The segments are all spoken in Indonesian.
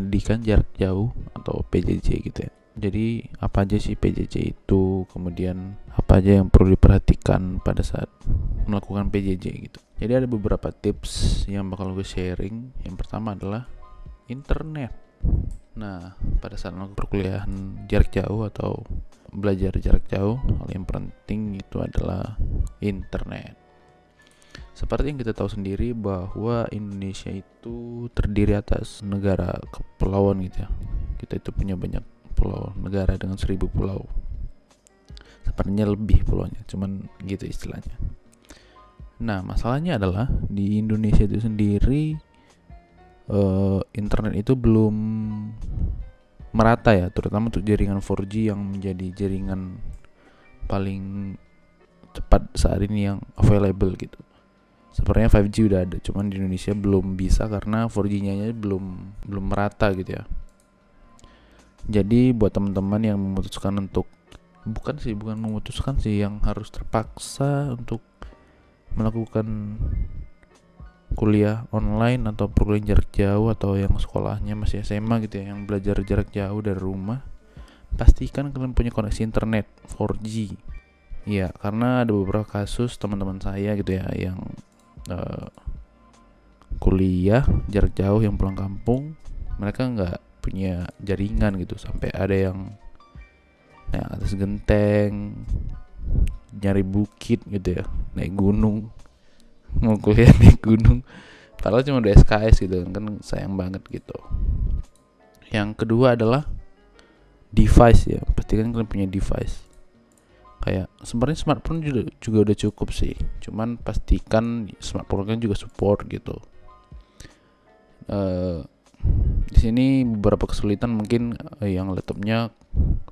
pendidikan jarak jauh atau PJJ gitu ya. Jadi apa aja sih PJJ itu, kemudian apa aja yang perlu diperhatikan pada saat melakukan PJJ gitu. Jadi ada beberapa tips yang bakal gue sharing. Yang pertama adalah internet. Nah, pada saat melakukan perkuliahan jarak jauh atau belajar jarak jauh, hal yang penting itu adalah internet. Seperti yang kita tahu sendiri bahwa Indonesia itu terdiri atas negara kepulauan gitu ya. Kita itu punya banyak pulau, negara dengan seribu pulau. Sepertinya lebih pulaunya, cuman gitu istilahnya. Nah, masalahnya adalah di Indonesia itu sendiri uh, internet itu belum merata ya, terutama untuk jaringan 4G yang menjadi jaringan paling cepat saat ini yang available gitu sepertinya 5G udah ada cuman di Indonesia belum bisa karena 4G-nya belum belum merata gitu ya. Jadi buat teman-teman yang memutuskan untuk bukan sih bukan memutuskan sih yang harus terpaksa untuk melakukan kuliah online atau perkuliahan jarak jauh atau yang sekolahnya masih SMA gitu ya yang belajar jarak jauh dari rumah pastikan kalian punya koneksi internet 4G Iya, karena ada beberapa kasus teman-teman saya gitu ya yang uh, kuliah jarak jauh yang pulang kampung mereka nggak punya jaringan gitu. Sampai ada yang naik atas genteng nyari bukit gitu ya naik gunung. Mau kuliah naik gunung padahal cuma udah SKS gitu kan sayang banget gitu. Yang kedua adalah device ya pastikan kalian punya device kayak sebenarnya smartphone juga juga udah cukup sih. Cuman pastikan smartphone kan juga support gitu. Uh, di sini beberapa kesulitan mungkin uh, yang laptopnya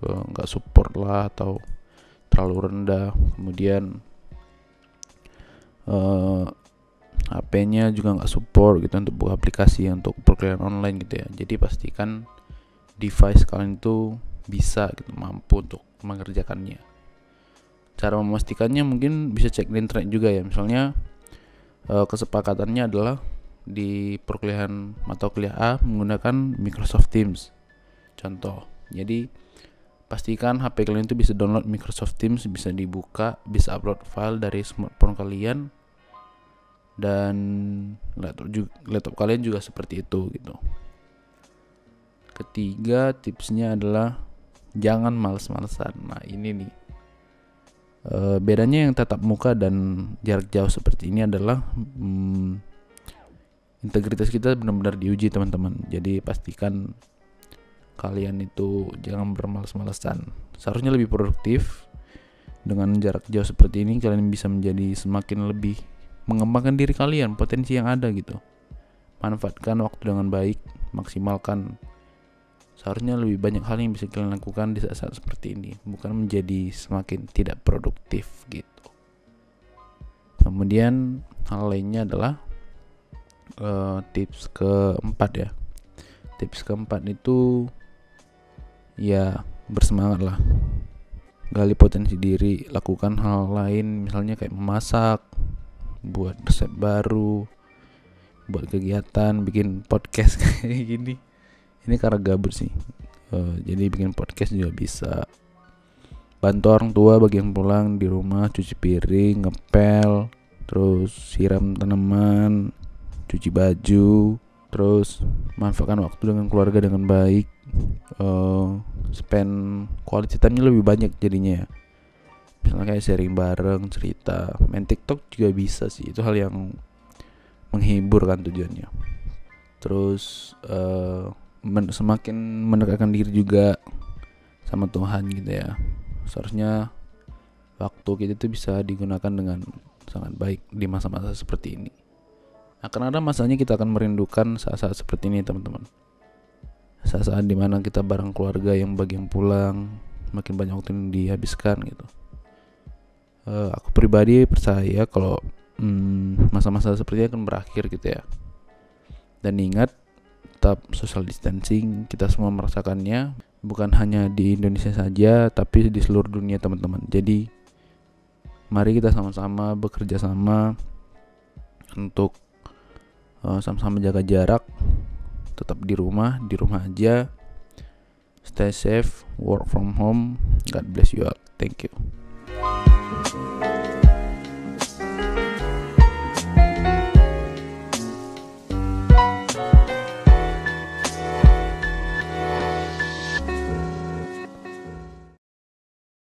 eh, nggak support lah atau terlalu rendah. Kemudian uh, HP-nya juga nggak support gitu untuk buka aplikasi untuk perkuliahan online gitu ya. Jadi pastikan device kalian itu bisa gitu mampu untuk mengerjakannya cara memastikannya mungkin bisa cek di internet juga ya. Misalnya uh, kesepakatannya adalah di perkuliahan mata kuliah A menggunakan Microsoft Teams. Contoh jadi pastikan HP kalian itu bisa download Microsoft Teams bisa dibuka bisa upload file dari smartphone kalian dan laptop juga, laptop kalian juga seperti itu gitu. Ketiga tipsnya adalah jangan males-malesan. Nah ini nih E, bedanya yang tatap muka dan jarak jauh seperti ini adalah hmm, integritas kita benar-benar diuji teman-teman. Jadi pastikan kalian itu jangan bermalas-malasan. Seharusnya lebih produktif dengan jarak jauh seperti ini kalian bisa menjadi semakin lebih mengembangkan diri kalian, potensi yang ada gitu. Manfaatkan waktu dengan baik, maksimalkan seharusnya lebih banyak hal yang bisa kalian lakukan di saat-saat seperti ini. Bukan menjadi semakin tidak produktif gitu. Kemudian hal lainnya adalah uh, tips keempat ya. Tips keempat itu ya bersemangat lah. Gali potensi diri lakukan hal lain. Misalnya kayak memasak buat resep baru buat kegiatan bikin podcast kayak gini ini karena gabut sih. Uh, jadi bikin podcast juga bisa. Bantu orang tua bagian pulang di rumah cuci piring ngepel terus siram tanaman cuci baju terus manfaatkan waktu dengan keluarga dengan baik. Uh, spend quality time-nya lebih banyak jadinya ya. Misalnya kayak sharing bareng cerita. Main TikTok juga bisa sih. Itu hal yang menghibur kan tujuannya. Terus uh, men semakin mendekatkan diri juga sama Tuhan gitu ya. Seharusnya waktu kita itu bisa digunakan dengan sangat baik di masa-masa seperti ini. Akan ada masanya kita akan merindukan saat-saat seperti ini teman-teman. Saat-saat di mana kita bareng keluarga yang bagian pulang makin banyak waktu yang dihabiskan gitu. Uh, aku pribadi percaya kalau hmm, masa-masa hmm, seperti ini akan berakhir gitu ya. Dan ingat tetap social distancing kita semua merasakannya bukan hanya di Indonesia saja tapi di seluruh dunia teman-teman. Jadi mari kita sama-sama bekerja sama untuk uh, sama-sama jaga jarak tetap di rumah di rumah aja stay safe work from home god bless you all. Thank you